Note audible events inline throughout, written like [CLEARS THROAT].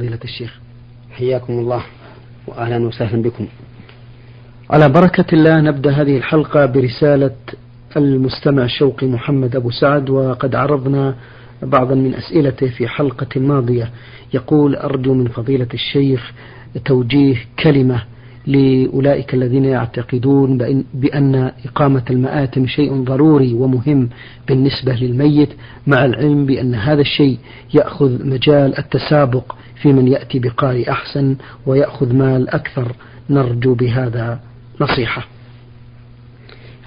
فضيلة الشيخ حياكم الله وأهلا وسهلا بكم. على بركة الله نبدأ هذه الحلقة برسالة المستمع الشوقي محمد أبو سعد وقد عرضنا بعضا من أسئلته في حلقة ماضية. يقول أرجو من فضيلة الشيخ توجيه كلمة لأولئك الذين يعتقدون بأن إقامة المآتم شيء ضروري ومهم بالنسبة للميت مع العلم بأن هذا الشيء يأخذ مجال التسابق في من يأتي بقارئ أحسن ويأخذ مال أكثر. نرجو بهذا نصيحة.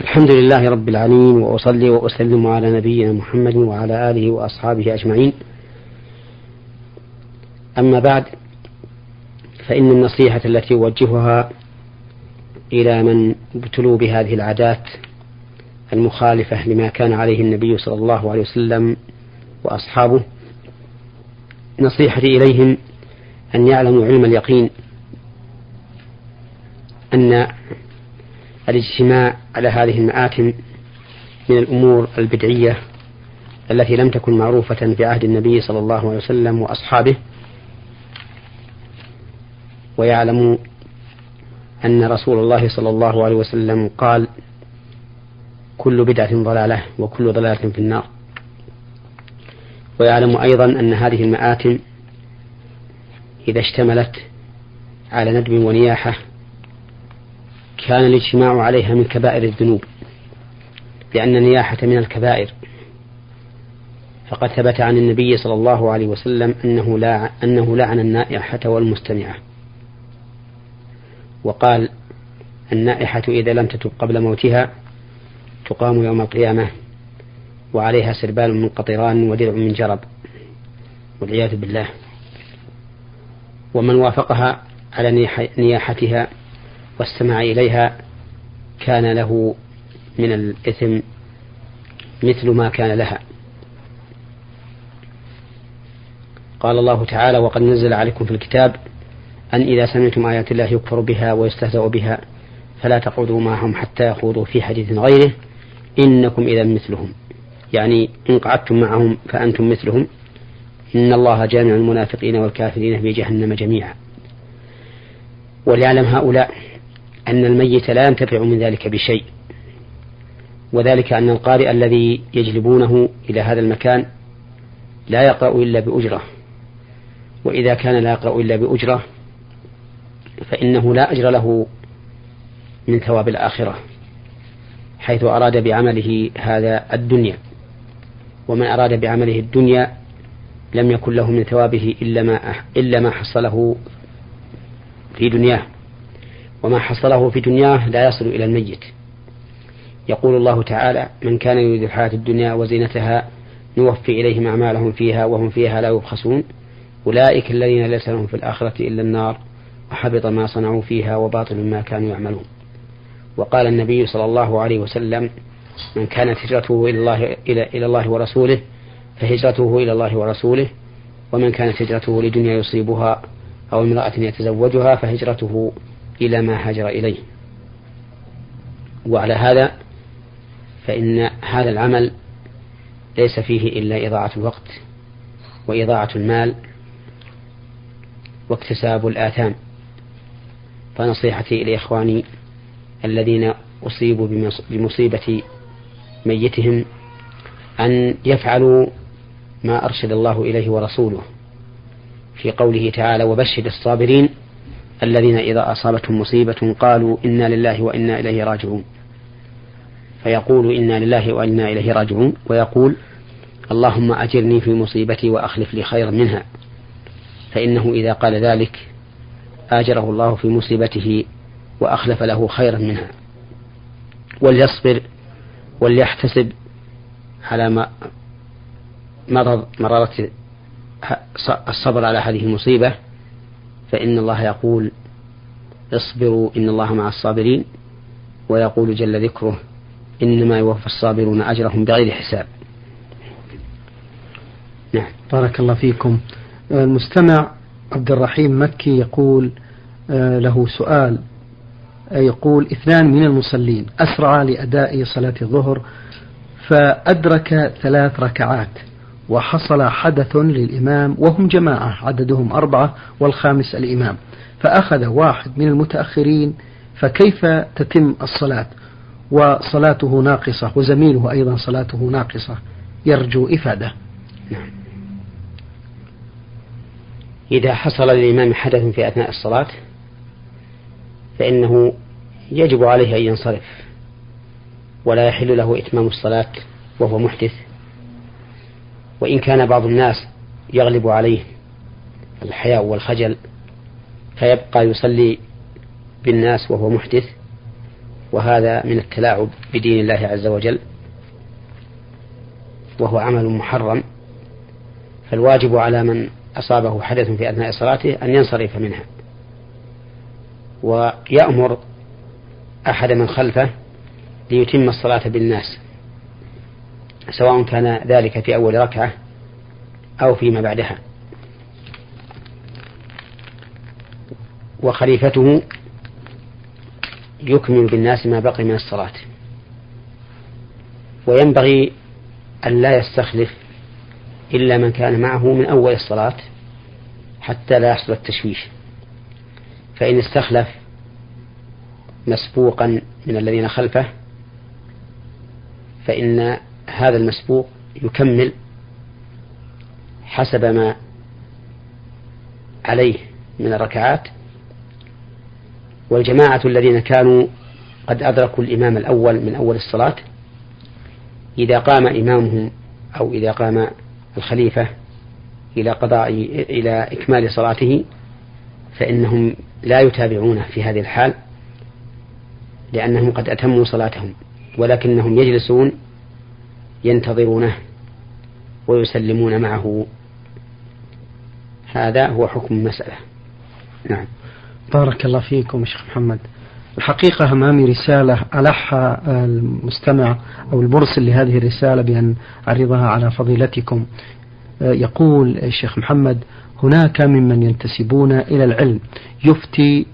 الحمد لله رب العالمين وأصلي وأسلم على نبينا محمد وعلى آله وأصحابه أجمعين. أما بعد فإن النصيحة التي أوجهها إلى من ابتلوا بهذه العادات المخالفة لما كان عليه النبي صلى الله عليه وسلم وأصحابه نصيحتي إليهم أن يعلموا علم اليقين أن الاجتماع على هذه المآتم من الأمور البدعية التي لم تكن معروفة في عهد النبي صلى الله عليه وسلم وأصحابه ويعلموا أن رسول الله صلى الله عليه وسلم قال كل بدعة ضلالة وكل ضلالة في النار. ويعلم أيضا أن هذه المآتم إذا اشتملت على ندب ونياحة كان الاجتماع عليها من كبائر الذنوب لأن النياحة من الكبائر. فقد ثبت عن النبي صلى الله عليه وسلم أنه لا أنه لعن النائحة والمستمعة. وقال النائحة إذا لم تتب قبل موتها تقام يوم القيامة وعليها سربال من قطران ودرع من جرب والعياذ بالله. ومن وافقها على نياحتها واستمع إليها كان له من الإثم مثل ما كان لها. قال الله تعالى وقد نزل عليكم في الكتاب أن إذا سمعتم آيات الله يكفر بها ويستهزأ بها فلا تقعدوا معهم حتى يخوضوا في حديث غيره. إنكم إذا مثلهم. يعني إن قعدتم معهم فأنتم مثلهم. إن الله جامع المنافقين والكافرين في جهنم جميعا. وليعلم هؤلاء أن الميت لا ينتفع من ذلك بشيء. وذلك أن القارئ الذي يجلبونه إلى هذا المكان لا يقرأ إلا بأجرة. وإذا كان لا يقرأ إلا بأجرة فإنه لا أجر له من ثواب الآخرة حيث أراد بعمله هذا الدنيا. ومن أراد بعمله الدنيا لم يكن له من ثوابه إلا ما إلا ما حصله في دنياه. وما حصله في دنياه لا يصل إلى الميت. يقول الله تعالى من كان يريد الحياة الدنيا وزينتها نوفي إليهم أعمالهم فيها وهم فيها لا يبخسون. أولئك الذين ليس لهم في الآخرة إلا النار. وحبط ما صنعوا فيها وباطل ما كانوا يعملون. وقال النبي صلى الله عليه وسلم من كانت هجرته إلى الله, إلى, إلى الله ورسوله فهجرته إلى الله ورسوله. ومن كانت هجرته لدنيا يصيبها أو امرأة يتزوجها فهجرته إلى ما هاجر إليه. وعلى هذا فإن هذا العمل ليس فيه إلا إضاعة الوقت وإضاعة المال واكتساب الآثام. فنصيحتي لإخواني الذين أصيبوا بمصيبة ميتهم أن يفعلوا ما أرشد الله إليه ورسوله في قوله تعالى وبشر الصابرين الذين إذا أصابتهم مصيبة قالوا إنا لله وإنا إليه راجعون فيقول إنا لله وإنا إليه راجعون ويقول اللهم أجرني في مصيبتي وأخلف لي خيرا منها فإنه إذا قال ذلك آجره الله في مصيبته وأخلف له خيرا منها. وليصبر وليحتسب على ما مرض مرارة الصبر على هذه المصيبة. فإن الله يقول اصبروا إن الله مع الصابرين. ويقول جل ذكره إنما يوفى الصابرون أجرهم بغير حساب. نعم. بارك الله فيكم. المستمع عبد الرحيم مكي يقول آه، له سؤال. يقول اثنان من المصلين أسرع لأداء صلاة الظهر فأدرك ثلاث ركعات وحصل حدث للإمام وهم جماعة عددهم أربعة والخامس الإمام فأخذ واحد من المتأخرين فكيف تتم الصلاة؟ وصلاته ناقصة وزميله أيضا صلاته ناقصة يرجو إفادة. نعم. إذا حصل للإمام حدث في أثناء الصلاة فإنه يجب عليه أن ينصرف ولا يحل له إتمام الصلاة وهو محدث. وإن كان بعض الناس يغلب عليه الحياء والخجل فيبقى يصلي بالناس وهو محدث وهذا من التلاعب بدين الله عز وجل وهو عمل محرم. فالواجب على من أصابه حدث في أثناء صلاته أن ينصرف منها. ويأمر أحد من خلفه ليتم الصلاة بالناس سواء كان ذلك في أول ركعة أو فيما بعدها. وخليفته يكمل بالناس ما بقي من الصلاة. وينبغي أن لا يستخلف إلا من كان معه من أول الصلاة حتى لا يحصل التشويش. فإن استخلف مسبوقا من الذين خلفه فإن هذا المسبوق يكمل حسب ما عليه من الركعات. والجماعة الذين كانوا قد أدركوا الإمام الأول من أول الصلاة إذا قام إمامهم أو إذا قام الخليفة إلى قضاء إلى إكمال صلاته فإنهم لا يتابعونه في هذه الحال لأنهم قد أتموا صلاتهم ولكنهم يجلسون ينتظرونه ويسلمون معه. هذا هو حكم المسألة. نعم. بارك الله فيكم شيخ محمد. الحقيقة أمامي رسالة ألحها المستمع أو المرسل لهذه الرسالة بأن أعرضها على فضيلتكم. يقول الشيخ محمد هناك ممن ينتسبون إلى العلم يفتي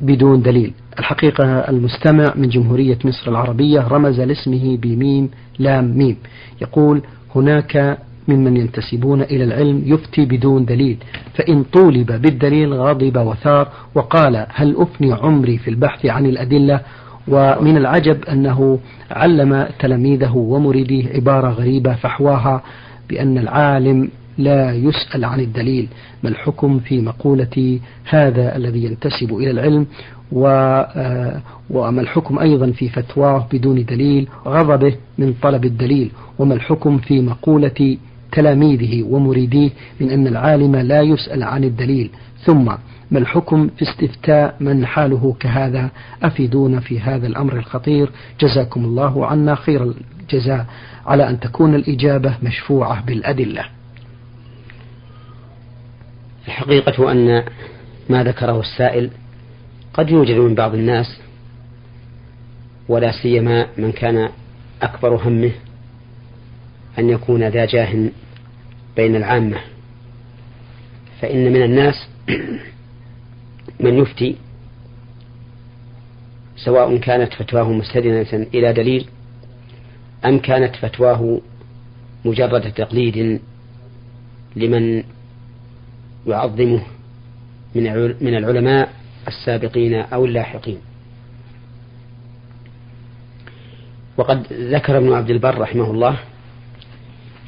بدون دليل. الحقيقة المستمع من جمهورية مصر العربية رمز لاسمه بميم لام ميم. يقول هناك ممن ينتسبون إلى العلم يفتي بدون دليل فإن طولب بالدليل غضب وثار وقال هل أفني عمري في البحث عن الأدلة؟ ومن العجب أنه علم تلاميذه ومريديه عبارة غريبة فحواها بأن العالم لا يسأل عن الدليل ما الحكم في مقولة هذا الذي ينتسب إلى العلم؟ آه، وما الحكم أيضا في فتواه بدون دليل غضبه من طلب الدليل؟ وما الحكم في مقولة تلاميذه ومريديه من أن العالم لا يسأل عن الدليل. ثم ما الحكم في استفتاء من حاله كهذا؟ أفيدونا في هذا الأمر الخطير. جزاكم الله عنا خير الجزاء على أن تكون الإجابة مشفوعة بالأدلة. الحقيقة أن ما ذكره السائل قد يوجد من بعض الناس ولا سيما من كان أكبر همه أن يكون ذا جاه بين العامة. فإن من الناس [CLEARS THROAT] من يفتي سواء كانت فتواه مستدنة إلى دليل أم كانت فتواه مجرد تقليد لمن يعظمه من من العلماء السابقين أو اللاحقين. وقد ذكر ابن عبد البر رحمه الله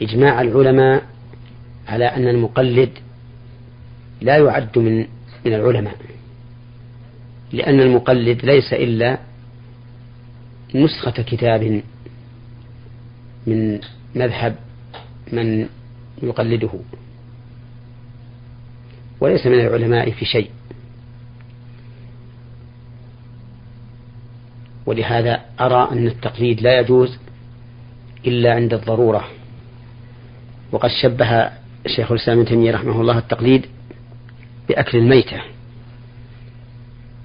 إجماع العلماء على أن المقلد لا يعد من من العلماء لأن المقلد ليس إلا نسخة كتاب من مذهب من يقلده وليس من العلماء في شيء. ولهذا أرى أن التقليد لا يجوز إلا عند الضرورة وقد شبه الشيخ الإسلام ابن تيمية رحمه الله التقليد بأكل الميتة.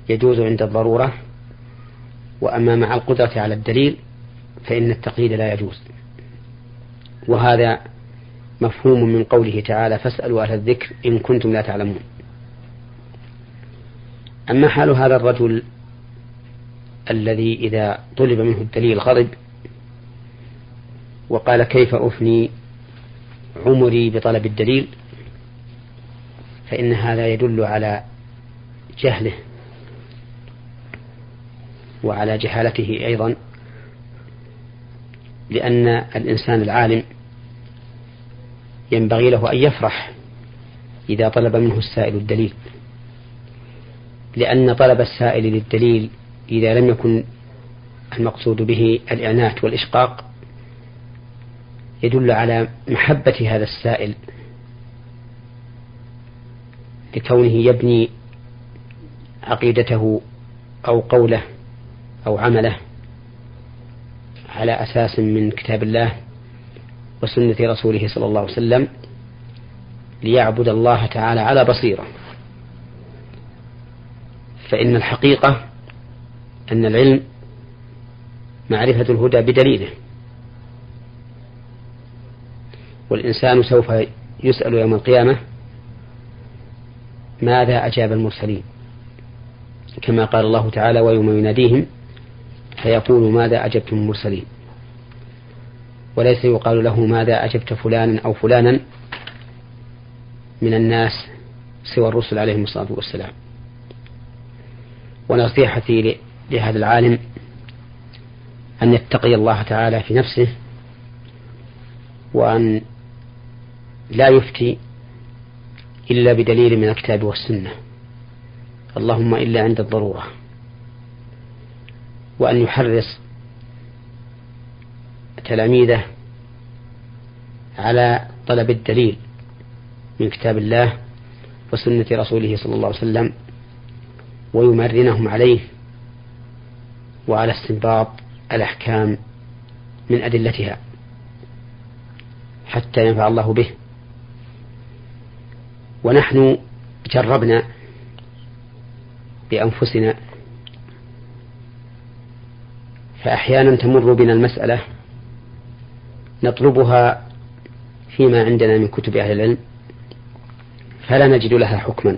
يجوز عند الضرورة وأما مع القدرة على الدليل فإن التقليد لا يجوز. وهذا مفهوم من قوله تعالى فاسألوا أهل الذكر إن كنتم لا تعلمون أما حال هذا الرجل الذي إذا طلب منه الدليل غضب وقال كيف أفني عمري بطلب الدليل فإن هذا يدل على جهله وعلى جهالته أيضا لأن الإنسان العالم ينبغي له أن يفرح إذا طلب منه السائل الدليل لأن طلب السائل للدليل إذا لم يكن المقصود به الإعنات والإشقاق يدل على محبة هذا السائل لكونه يبني عقيدته أو قوله أو عمله على أساس من كتاب الله وسنة رسوله صلى الله عليه وسلم ليعبد الله تعالى على بصيرة. فإن الحقيقة أن العلم معرفة الهدى بدليله. والإنسان سوف يسأل يوم القيامة ماذا أجاب المرسلين؟ كما قال الله تعالى ويوم يناديهم فيقول ماذا أجبتم المرسلين؟ وليس يقال له ماذا أجبت فلانا أو فلانا من الناس سوى الرسل عليهم الصلاة والسلام. ونصيحتي لهذا العالم أن يتقي الله تعالى في نفسه وأن لا يفتي إلا بدليل من الكتاب والسنة. اللهم إلا عند الضرورة. وأن يحرص تلاميذه على طلب الدليل من كتاب الله وسنة رسوله صلى الله عليه وسلم ويمرنهم عليه وعلى استنباط الأحكام من أدلتها حتى ينفع الله به. ونحن جربنا بأنفسنا فأحيانا تمر بنا المسألة نطلبها فيما عندنا من كتب أهل العلم فلا نجد لها حكما.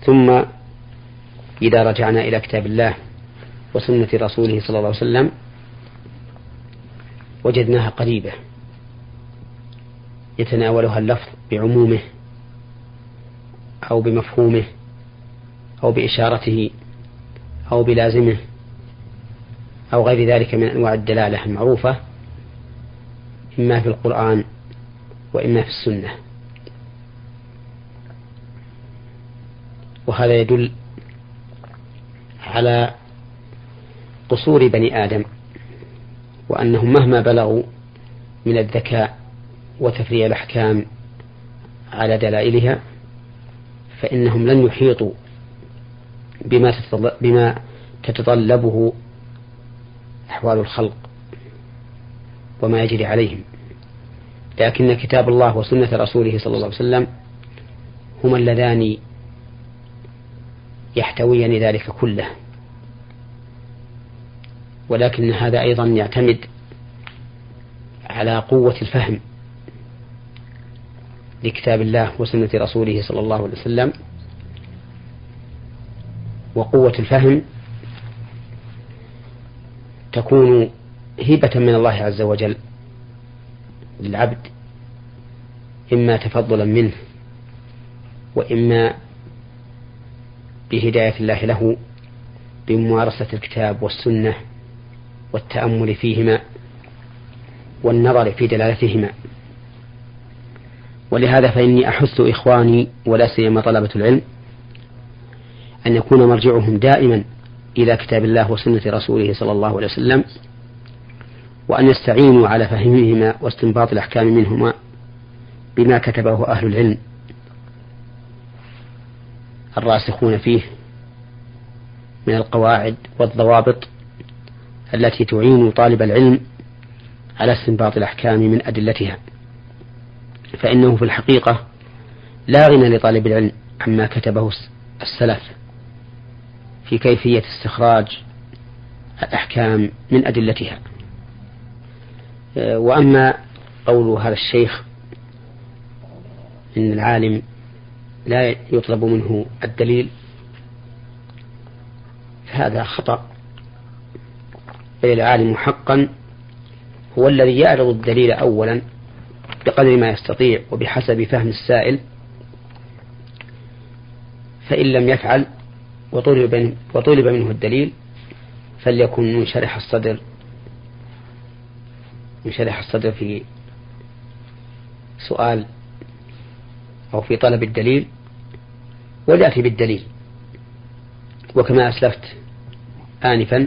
ثم إذا رجعنا إلى كتاب الله وسنة رسوله صلى الله عليه وسلم وجدناها قريبة. يتناولها اللفظ بعمومه أو بمفهومه أو بإشارته أو بلازمه أو غير ذلك من أنواع الدلالة المعروفة إما في القرآن وإما في السنة. وهذا يدل على قصور بني آدم وأنهم مهما بلغوا من الذكاء وتفريع الأحكام على دلائلها فإنهم لن يحيطوا بما بما تتطلبه أحوال الخلق وما يجري عليهم. لكن كتاب الله وسنة رسوله صلى الله عليه وسلم هما اللذان يحتويان ذلك كله. ولكن هذا أيضا يعتمد على قوة الفهم لكتاب الله وسنة رسوله صلى الله عليه وسلم وقوة الفهم تكون هبة من الله عز وجل للعبد إما تفضلا منه وإما بهداية الله له بممارسة الكتاب والسنة والتأمل فيهما والنظر في دلالتهما. ولهذا فإني أحث إخواني ولا سيما طلبة العلم أن يكون مرجعهم دائما إلى كتاب الله وسنة رسوله صلى الله عليه وسلم وأن يستعينوا على فهمهما واستنباط الأحكام منهما بما كتبه أهل العلم الراسخون فيه من القواعد والضوابط التي تعين طالب العلم على استنباط الأحكام من أدلتها. فإنه في الحقيقة لا غنى لطالب العلم عما كتبه السلف في كيفية استخراج الأحكام من أدلتها. وأما قول هذا الشيخ إن العالم لا يطلب منه الدليل فهذا خطأ. بل العالم حقا هو الذي يعرض الدليل أولا بقدر ما يستطيع وبحسب فهم السائل فإن لم يفعل وطلب, وطلب منه الدليل فليكن منشرح الصدر منشرح الصدر في سؤال أو في طلب الدليل وليأتي بالدليل. وكما أسلفت آنفا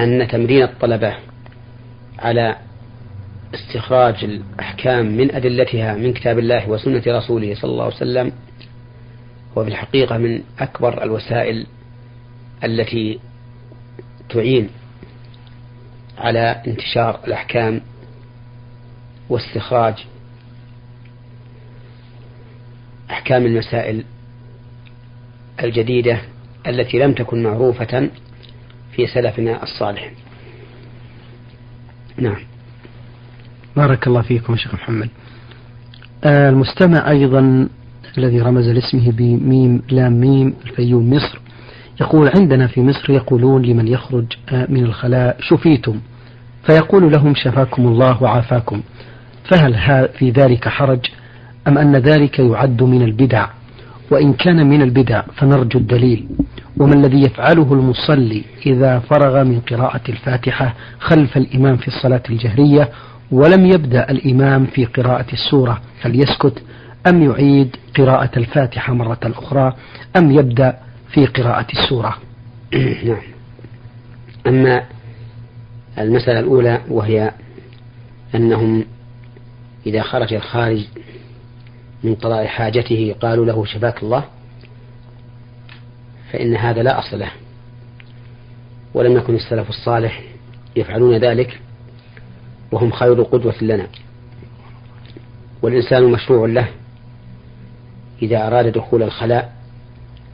أن تمرين الطلبة على استخراج الأحكام من أدلتها من كتاب الله وسنة رسوله صلى الله عليه وسلم هو في الحقيقة من أكبر الوسائل التي تعين على انتشار الأحكام واستخراج أحكام المسائل الجديدة التي لم تكن معروفة في سلفنا الصالح. نعم. بارك الله فيكم شيخ محمد. آه المستمع أيضا الذي رمز لاسمه بميم لام ميم الفيوم مصر يقول عندنا في مصر يقولون لمن يخرج آه، من الخلاء شفيتم فيقول لهم شفاكم الله وعافاكم فهل في ذلك حرج؟ أم أن ذلك يعد من البدع؟ وإن كان من البدع فنرجو الدليل. وما الذي يفعله المصلي إذا فرغ من قراءة الفاتحة خلف الإمام في الصلاة الجهرية ولم يبدأ الإمام في قراءة السورة فليسكت أم يعيد قراءة الفاتحة مرة أخرى؟ أم يبدأ في قراءة السورة؟ [CLEARS THROAT] نعم. أما المسألة الأولى وهي أنهم إذا خرج الخارج من قضاء حاجته قالوا له شفاك الله فإن هذا لا أصل له. ولم يكن السلف الصالح يفعلون ذلك. وهم خير قدوة لنا. والإنسان مشروع له إذا أراد دخول الخلاء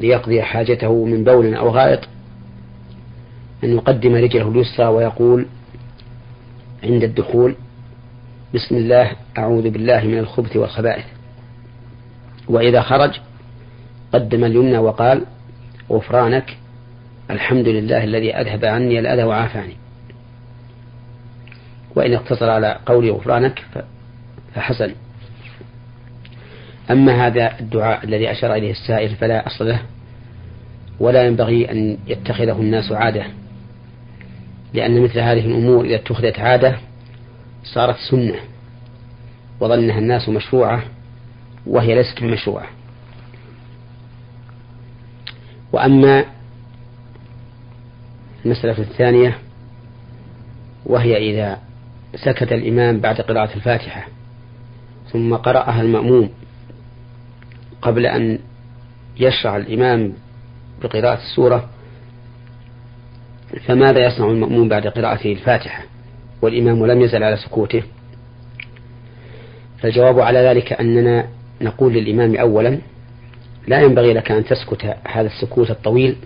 ليقضي حاجته من بول أو غائط أن يقدم رجله اليسرى ويقول عند الدخول بسم الله أعوذ بالله من الخبث والخبائث. وإذا خرج قدم اليمنى وقال غفرانك الحمد لله الذي أذهب عني الأذى وعافاني. وإن اقتصر على قول غفرانك فحسن. أما هذا الدعاء الذي أشار إليه السائل فلا أصل له ولا ينبغي أن يتخذه الناس عادة لأن مثل هذه الأمور إذا اتخذت عادة صارت سنة وظنها الناس مشروعة وهي ليست بمشروعة وأما المسألة الثانية وهي إذا سكت الإمام بعد قراءة الفاتحة ثم قرأها المأموم قبل أن يشرع الإمام بقراءة السورة فماذا يصنع المأموم بعد قراءته الفاتحة؟ والإمام لم يزل على سكوته. فالجواب على ذلك أننا نقول للإمام أولا لا ينبغي لك أن تسكت هذا السكوت الطويل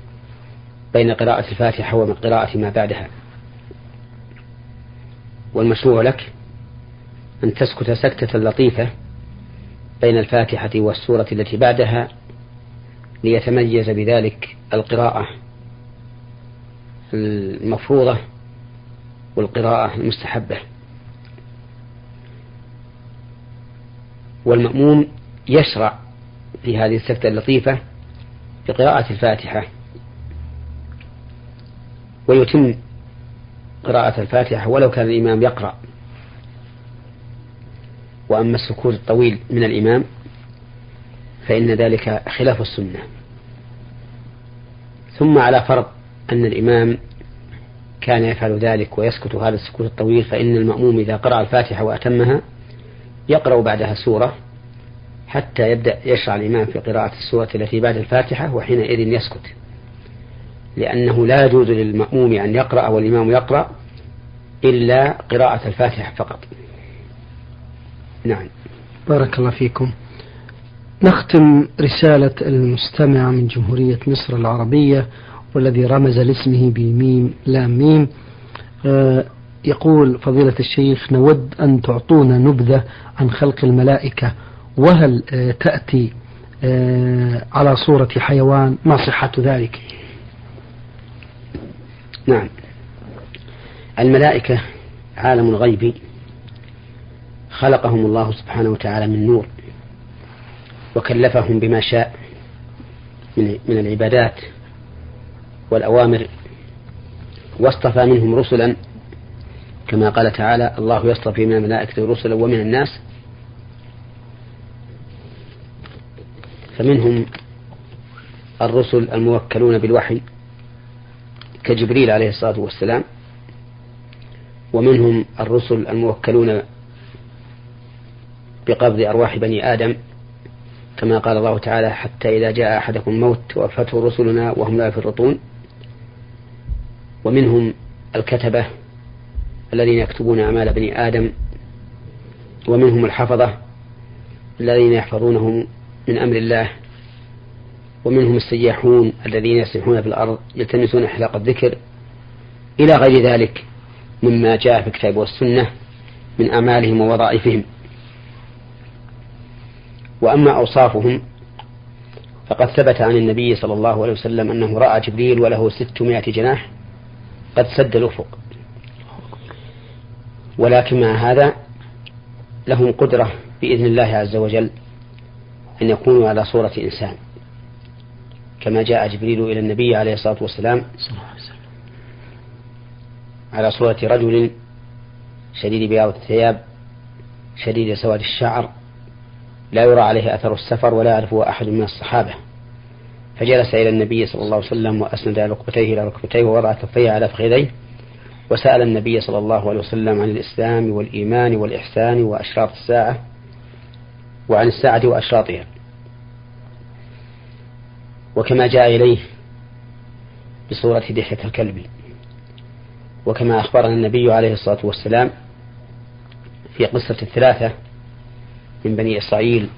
بين قراءة الفاتحة وقراءة ما بعدها. والمشروع لك أن تسكت سكتة لطيفة بين الفاتحة والسورة التي بعدها ليتميز بذلك القراءة المفروضة والقراءة المستحبة. والمأموم يشرع في هذه السكتة اللطيفة بقراءة الفاتحة ويتم قراءة الفاتحة ولو كان الإمام يقرأ. وأما السكوت الطويل من الإمام فإن ذلك خلاف السنة. ثم على فرض أن الإمام كان يفعل ذلك ويسكت هذا السكوت الطويل فإن المأموم إذا قرأ الفاتحة وأتمها يقرأ بعدها سورة حتى يبدأ يشرع الإمام في قراءة السورة التي بعد الفاتحة وحينئذ يسكت. لأنه لا يجوز للمأموم أن يقرأ والإمام يقرأ إلا قراءة الفاتحة فقط. نعم. بارك الله فيكم. نختم رسالة المستمع من جمهورية مصر العربية والذي رمز لاسمه بميم لام ميم. آه يقول فضيلة الشيخ نود أن تعطونا نبذة عن خلق الملائكة وهل آه تأتي آه على صورة حيوان؟ ما صحة ذلك؟ نعم. الملائكة عالم الغيب. خلقهم الله سبحانه وتعالى من نور. وكلفهم بما شاء من العبادات والأوامر. واصطفى منهم رسلا. كما قال تعالى الله يصطفي من الملائكة رسلا ومن الناس. فمنهم الرسل الموكلون بالوحي. كجبريل عليه الصلاة والسلام ومنهم الرسل الموكلون بقبض أرواح بني آدم كما قال الله تعالى حتى إذا جاء أحدكم الموت توفته رسلنا وهم لا يفرطون ومنهم الكتبة الذين يكتبون أعمال بني آدم ومنهم الحفظة الذين يحفظونهم من أمر الله ومنهم السياحون الذين يسيحون في الأرض يلتمسون حلاق الذكر إلى غير ذلك مما جاء في الكتاب والسنة من أعمالهم ووظائفهم. وأما أوصافهم فقد ثبت عن النبي صلى الله عليه وسلم أنه رأى جبريل وله ستمائة جناح قد سد الأفق. ولكن مع هذا لهم قدرة بإذن الله عز وجل أن يكونوا على صورة إنسان. كما جاء جبريل إلى النبي عليه الصلاة والسلام على صورة رجل شديد بياض الثياب شديد سواد الشعر لا يرى عليه أثر السفر ولا يعرفه أحد من الصحابة. فجلس إلى النبي صلى الله عليه وسلم وأسند ركبتيه إلى ركبتيه ووضع كفيه على فخذيه وسأل النبي صلى الله عليه وسلم عن الإسلام والإيمان والإحسان وأشراط الساعة وعن الساعة وأشراطها. وكما جاء إليه بصورة دحية الكلب وكما أخبرنا النبي عليه الصلاة والسلام في قصة الثلاثة من بني إسرائيل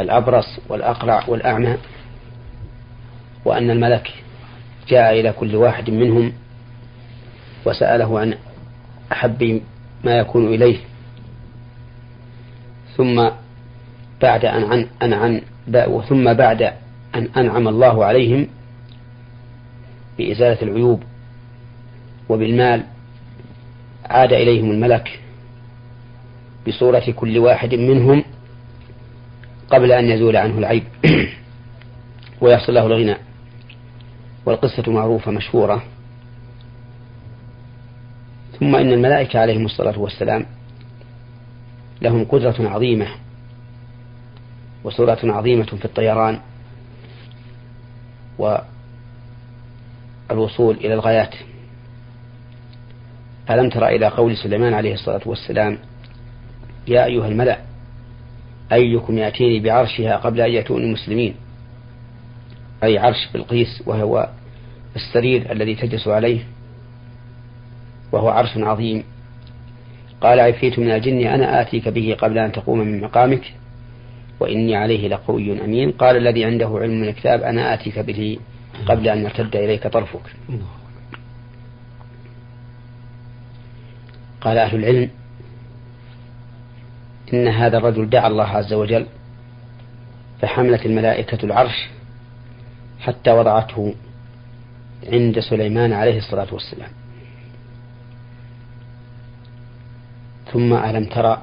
الأبرص والأقرع والأعمى وأن الملك جاء إلى كل واحد منهم وسأله عن أحب ما يكون إليه ثم بعد أن عن أن عن ثم بعد أن أنعم الله عليهم بإزالة العيوب وبالمال عاد إليهم الملك بصورة كل واحد منهم قبل أن يزول عنه العيب [CLEARS THROAT] ويحصل له الغنى والقصة معروفة مشهورة. ثم إن الملائكة عليهم الصلاة والسلام لهم قدرة عظيمة وسرعة عظيمة في الطيران والوصول إلى الغايات. ألم تر إلى قول سليمان عليه الصلاة والسلام يا أيها الملأ أيكم يأتيني بعرشها قبل أن يأتوني مسلمين أي عرش بلقيس وهو السرير الذي تجلس عليه وهو عرش عظيم. قال عفيت من الجن أنا آتيك به قبل أن تقوم من مقامك؟ وإني عليه لقوي أمين. قال الذي عنده علم من الكتاب أنا آتيك به قبل أن يرتد إليك طرفك. قال أهل العلم إن هذا الرجل دعا الله عز وجل فحملت الملائكة العرش حتى وضعته عند سليمان عليه الصلاة والسلام. ثم ألم ترى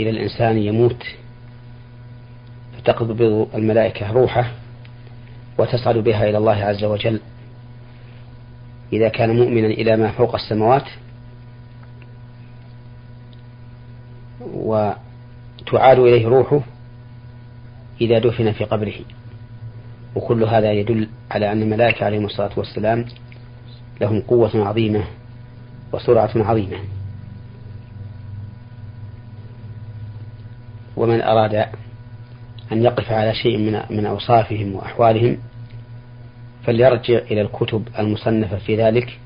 إلى الإنسان يموت فتقبض الملائكة روحه وتصعد بها إلى الله عز وجل. إذا كان مؤمنا إلى ما فوق السماوات وتعاد إليه روحه إذا دفن في قبره. وكل هذا يدل على أن الملائكة عليهم الصلاة والسلام لهم قوة عظيمة وسرعة عظيمة. ومن أراد أن يقف على شيء من من أوصافهم وأحوالهم فليرجع إلى الكتب المصنفة في ذلك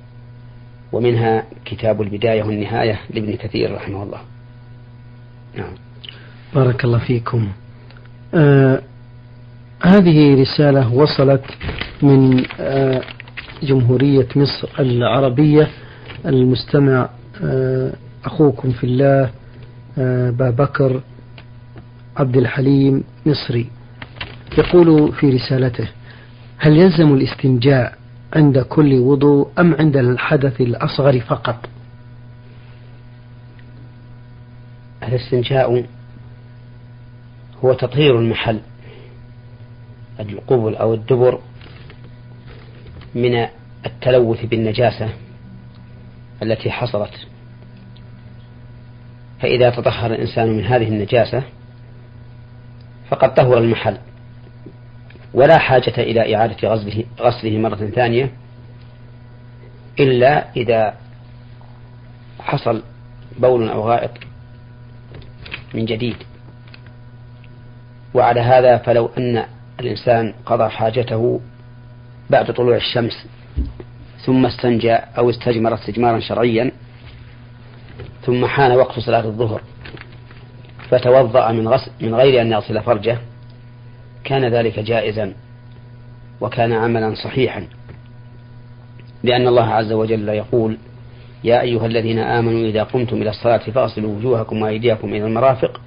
ومنها كتاب البداية والنهاية لابن كثير رحمه الله. نعم. بارك الله فيكم. آه هذه رسالة وصلت من آه جمهورية مصر العربية المستمع آه أخوكم في الله آه بابكر عبد الحليم مصري يقول في رسالته هل يلزم الاستنجاء عند كل وضوء أم عند الحدث الأصغر فقط؟ الاستنجاء هو تطهير المحل القبل أو الدبر من التلوث بالنجاسة التي حصلت. فإذا تطهر الإنسان من هذه النجاسة فقد طهر المحل. ولا حاجة إلى إعادة غسله, غسله مرة ثانية إلا إذا حصل بول أو غائط من جديد. وعلى هذا فلو أن الإنسان قضى حاجته بعد طلوع الشمس ثم استنجى أو استجمر استجمارا شرعيا ثم حان وقت صلاة الظهر فتوضأ من, غسل من غير أن يغسل فرجه كان ذلك جائزا وكان عملا صحيحا. لأن الله عز وجل يقول يا أيها الذين آمنوا إذا قمتم إلى الصلاة فاغسلوا وجوهكم وأيديكم إلى المرافق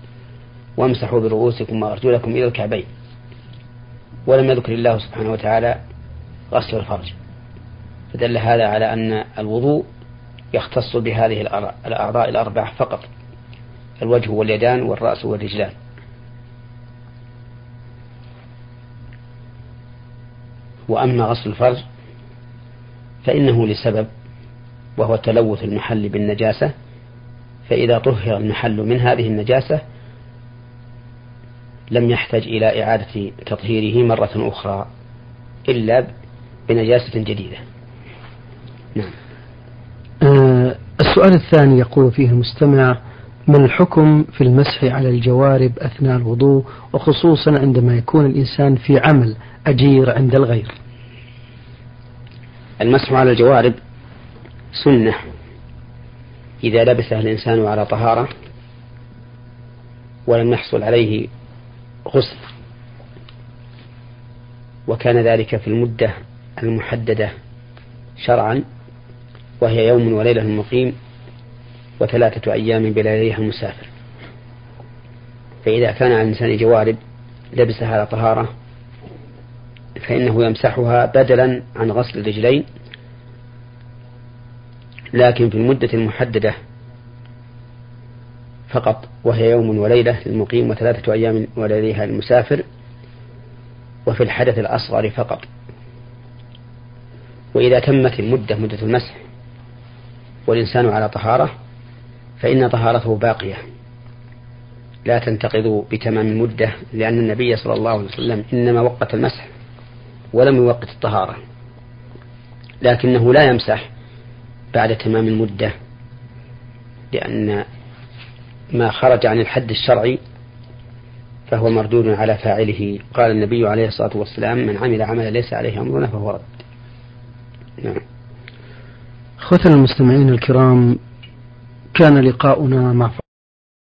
وامسحوا برؤوسكم وأرجلكم إلى الكعبين. ولم يذكر الله سبحانه وتعالى غسل الفرج. فدل هذا على أن الوضوء يختص بهذه الأعضاء الأربعة فقط. الوجه واليدان والرأس والرجلان. وأما غسل الفرج فإنه لسبب وهو تلوث المحل بالنجاسة. فإذا طهر المحل من هذه النجاسة لم يحتج إلى إعادة تطهيره مرة أخرى إلا بنجاسة جديدة. نعم. آه السؤال الثاني يقول فيه المستمع ما الحكم في المسح على الجوارب أثناء الوضوء وخصوصا عندما يكون الإنسان في عمل أجير عند الغير؟ المسح على الجوارب سنة. إذا لبسها الإنسان على طهارة ولم يحصل عليه غسل وكان ذلك في المدة المحددة شرعا وهي يوم وليلة المقيم وثلاثة أيام بلياليها المسافر فإذا كان على الإنسان جوارب لبسها على طهارة فإنه يمسحها بدلا عن غسل الرجلين لكن في المدة المحددة فقط وهي يوم وليلة للمقيم وثلاثة أيام وليلها للمسافر وفي الحدث الأصغر فقط. وإذا تمت المدة مدة المسح والإنسان على طهارة فإن طهارته باقية. لا تنتقض بتمام المدة لأن النبي صلى الله عليه وسلم إنما وقت المسح ولم يوقت الطهارة. لكنه لا يمسح بعد تمام المدة لأن ما خرج عن الحد الشرعي فهو مردود على فاعله. قال النبي عليه الصلاة والسلام من عمل عملا ليس عليه أمرنا فهو رد. نعم. أخوتنا المستمعين الكرام كان لقاؤنا مع